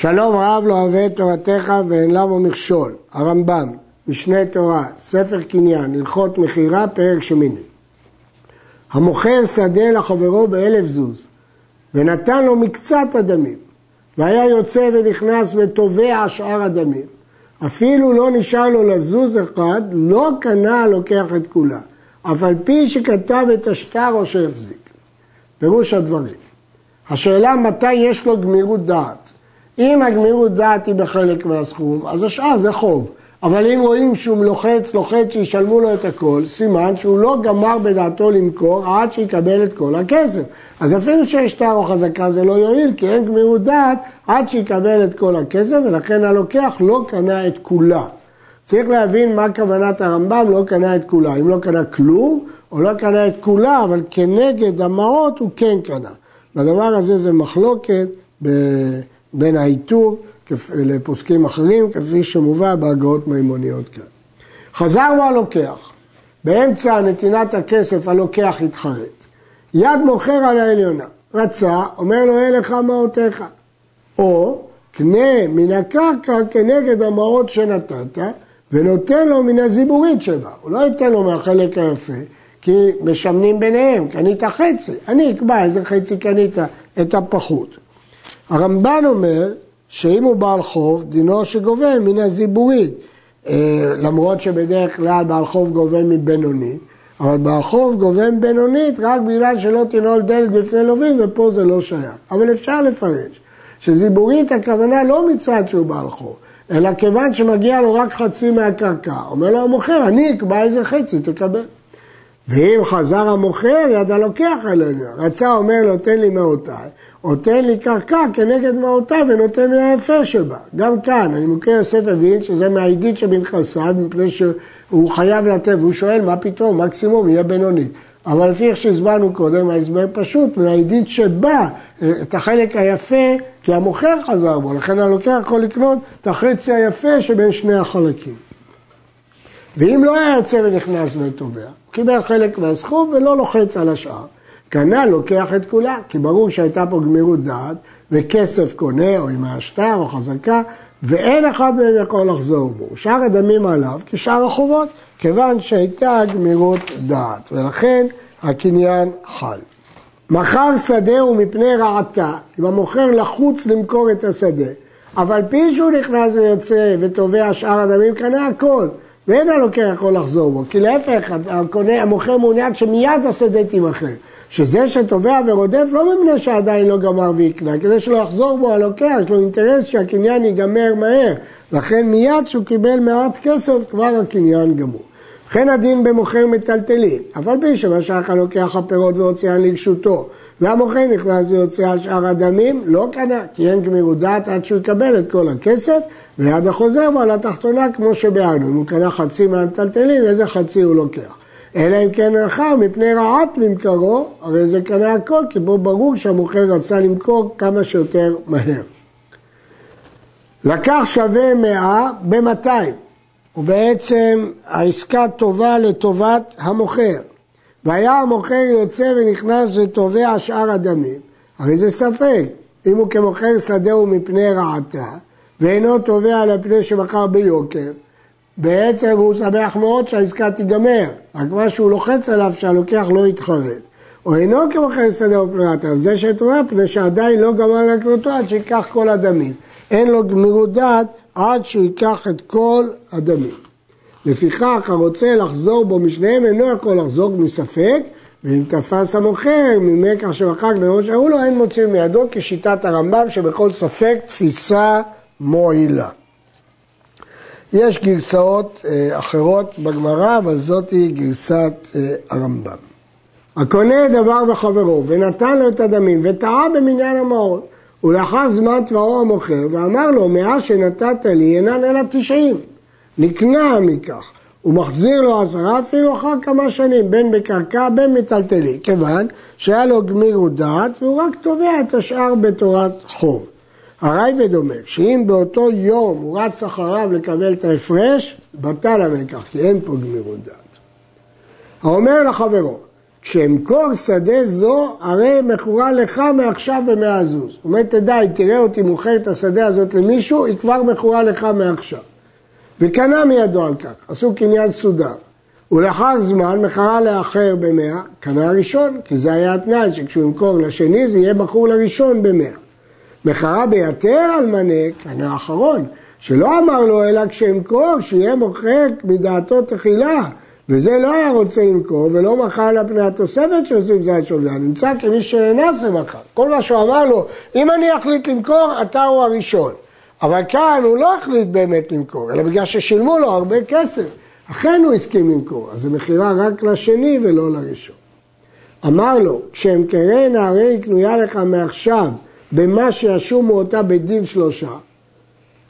שלום רב לא אוהב את תורתך ואין למה מכשול. הרמב"ם, משנה תורה, ספר קניין, הלכות מכירה, פרק שמיני. המוכר שדה לחברו באלף זוז, ונתן לו מקצת הדמים, והיה יוצא ונכנס ותובע שאר הדמים. אפילו לא נשאר לו לזוז אחד, לא קנה הלוקח את כולה, אף על פי שכתב את השטר או שהחזיק. פירוש הדברים. השאלה מתי יש לו גמירות דעת. אם הגמירות דעת היא בחלק מהסכום, אז השאר זה חוב. אבל אם רואים שהוא לוחץ, לוחץ שישלמו לו את הכל, סימן שהוא לא גמר בדעתו למכור עד שיקבל את כל הכסף. אז אפילו שיש שטר או חזקה זה לא יועיל, כי אין גמירות דעת עד שיקבל את כל הכסף, ולכן הלוקח לא קנה את כולה. צריך להבין מה כוונת הרמב"ם לא קנה את כולה. אם לא קנה כלום, או לא קנה את כולה, אבל כנגד המעות הוא כן קנה. בדבר הזה זה מחלוקת בין העיטור לפוסקים אחרים, כפי שמובא בהגאות מימוניות כאן. חזרנו הלוקח, באמצע נתינת הכסף הלוקח התחרט. יד מוכר על העליונה, רצה, אומר לו אין לך מעותיך. או קנה מן הקרקע כנגד המעות שנתת, ונותן לו מן הזיבורית שבה. הוא לא ייתן לו מהחלק היפה, כי משמנים ביניהם, קנית חצי, אני אקבע איזה חצי קנית את הפחות. הרמב"ן אומר שאם הוא בעל חוב, דינו שגובה מן הזיבורית, אה, למרות שבדרך כלל בעל חוב גובה מבינונית, אבל בעל חוב גובה מבינונית רק בגלל שלא תנעול דלת בפני לווים, ופה זה לא שייך. אבל אפשר לפרש שזיבורית הכוונה לא מצד שהוא בעל חוב, אלא כיוון שמגיע לו רק חצי מהקרקע. אומר לו המוכר, אני אקבע איזה חצי, תקבל. ואם חזר המוכר, יד הלוקח עלינו. רצה, אומר לו, תן לי מאותיי, או תן לי קרקע כנגד מאותיי ונותן לי היפה שבה. גם כאן, אני מוכר יוסף הבין שזה מהעידית שבנכסד, מפני שהוא חייב לתת, והוא שואל, מה פתאום, מקסימום יהיה בינונית. אבל לפי איך שהסברנו קודם, ההסבר פשוט, מהעידית שבא את החלק היפה, כי המוכר חזר בו, לכן הלוקח יכול לקנות את החצי היפה שבין שני החלקים. ואם לא היה יוצא ונכנס ותובע, הוא קיבל חלק מהסכום ולא לוחץ על השאר. כנ"ל לוקח את כולה, כי ברור שהייתה פה גמירות דעת, וכסף קונה, או עם השטר, או חזקה, ואין אחד מהם יכול לחזור בו. שאר הדמים עליו כשאר החובות, כיוון שהייתה גמירות דעת, ולכן הקניין חל. מכר שדה מפני רעתה, אם המוכר לחוץ למכור את השדה, אבל פי שהוא נכנס ויוצא ותובע שאר הדמים, קנה הכל. ואין הלוקח יכול לחזור בו, כי להפך, הקונה, המוכר מעוניין שמיד השדה תימכר. שזה שתובע ורודף לא מפני שעדיין לא גמר ויקנה, כדי שלא יחזור בו הלוקח, יש לו אינטרס שהקניין ייגמר מהר. לכן מיד שהוא קיבל מעט כסף, כבר הקניין גמור. וכן הדין במוכר מטלטלים, אף על פי שמשך הלוקח הפירות והוציאן לרשותו, והמוכר נכנס ויוצא על שאר הדמים, לא קנה, כי אין גמירות דעת עד שהוא יקבל את כל הכסף, ויד החוזר על התחתונה כמו שביארנו, אם הוא קנה חצי מהמטלטלים, איזה חצי הוא לוקח. אלא אם כן רחב מפני רעת למכרו, הרי זה קנה הכל, כי בו ברור שהמוכר רצה למכור כמה שיותר מהר. לקח שווה מאה במאתיים, ובעצם העסקה טובה לטובת המוכר. והיה המוכר יוצא ונכנס ותובע שאר הדמים, הרי זה ספק, אם הוא כמוכר שדהו מפני רעתה, ואינו תובע על הפני שמכר ביוקר, בעצם הוא שמח מאוד שהעסקה תיגמר, רק מה שהוא לוחץ עליו שהלוקח לא יתחרט. או אינו כמוכר שדה ופלגת עליו, זה שתורה פני שעדיין לא גמר לקנותו עד שייקח כל הדמים. אין לו גמירות דעת עד שהוא ייקח את כל הדמים. לפיכך הרוצה לחזור בו משניהם אינו יכול לחזור מספק, ואם תפס המוכר ממקח שמחק בראש ההוא לו אין מוציא מידו כשיטת הרמב"ם שבכל ספק תפיסה מועילה. יש גרסאות אה, אחרות בגמרא, אבל זאת היא גרסת אה, הרמב"ם. הקונה דבר בחברו ונתן לו את הדמים וטעה במניין המעות ולאחר זמן תבעו המוכר ואמר לו מאה שנתת לי אינן אלא תשעים. נקנה מכך ומחזיר לו עשרה אפילו אחר כמה שנים בין בקרקע בין מטלטלי כיוון שהיה לו גמירות דעת והוא רק תובע את השאר בתורת חוב. הרייבד אומר שאם באותו יום הוא רץ אחריו לקבל את ההפרש, בטל המקח, כי אין פה גמירות דעת. האומר לחברו, כשאמכור שדה זו, הרי מכורה לך מעכשיו במאה זוז. זאת אומרת, תדע, אם תראה אותי מוכר את השדה הזאת למישהו, היא כבר מכורה לך מעכשיו. וקנה מידו על כך, עשו קניין סודר. ולאחר זמן מכרה לאחר במאה, קנה הראשון, כי זה היה התנאי שכשהוא ימכור לשני זה יהיה מכור לראשון במאה. מכרה ביתר על מנה, קנה האחרון, שלא אמר לו אלא כשאמכור, שיהיה מוחק מדעתו תחילה. וזה לא היה רוצה למכור ולא מכר על פני התוספת שעושים זית שוויה, נמצא כמי שנאנס למכר. כל מה שהוא אמר לו, אם אני אחליט למכור, אתה הוא הראשון. אבל כאן הוא לא החליט באמת למכור, אלא בגלל ששילמו לו הרבה כסף. אכן הוא הסכים למכור, אז זה מכירה רק לשני ולא לראשון. אמר לו, כשאמכרנה נערי קנויה לך מעכשיו במה שישומו אותה בדין שלושה,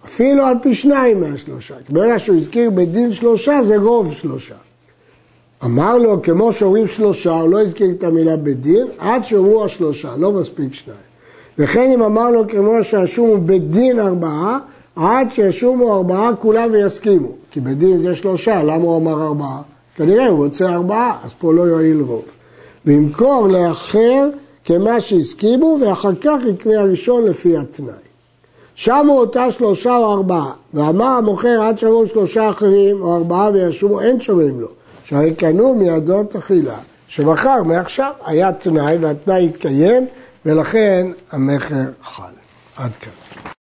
אפילו על פי שניים מהשלושה. ברגע שהוא הזכיר בדין שלושה זה רוב שלושה. אמר לו, כמו שאומרים שלושה, הוא לא הזכיר את המילה בדין, עד שאומרו השלושה, לא מספיק שניים. וכן אם אמר לו כמו שישומו בדין ארבעה, עד שישומו ארבעה כולם ויסכימו. כי בדין זה שלושה, למה הוא אמר ארבעה? כנראה הוא רוצה ארבעה, אז פה לא יועיל רוב. וימכור לאחר כמה שהסכימו, ואחר כך יקנה הראשון לפי התנאי. שמו אותה שלושה או ארבעה, ואמר המוכר עד שיבואו שלושה אחרים או ארבעה וישובו, אין שומעים לו. שהרי קנו מידו תחילה, שמכר מעכשיו היה תנאי והתנאי התקיים ולכן המכר חל. עד כאן.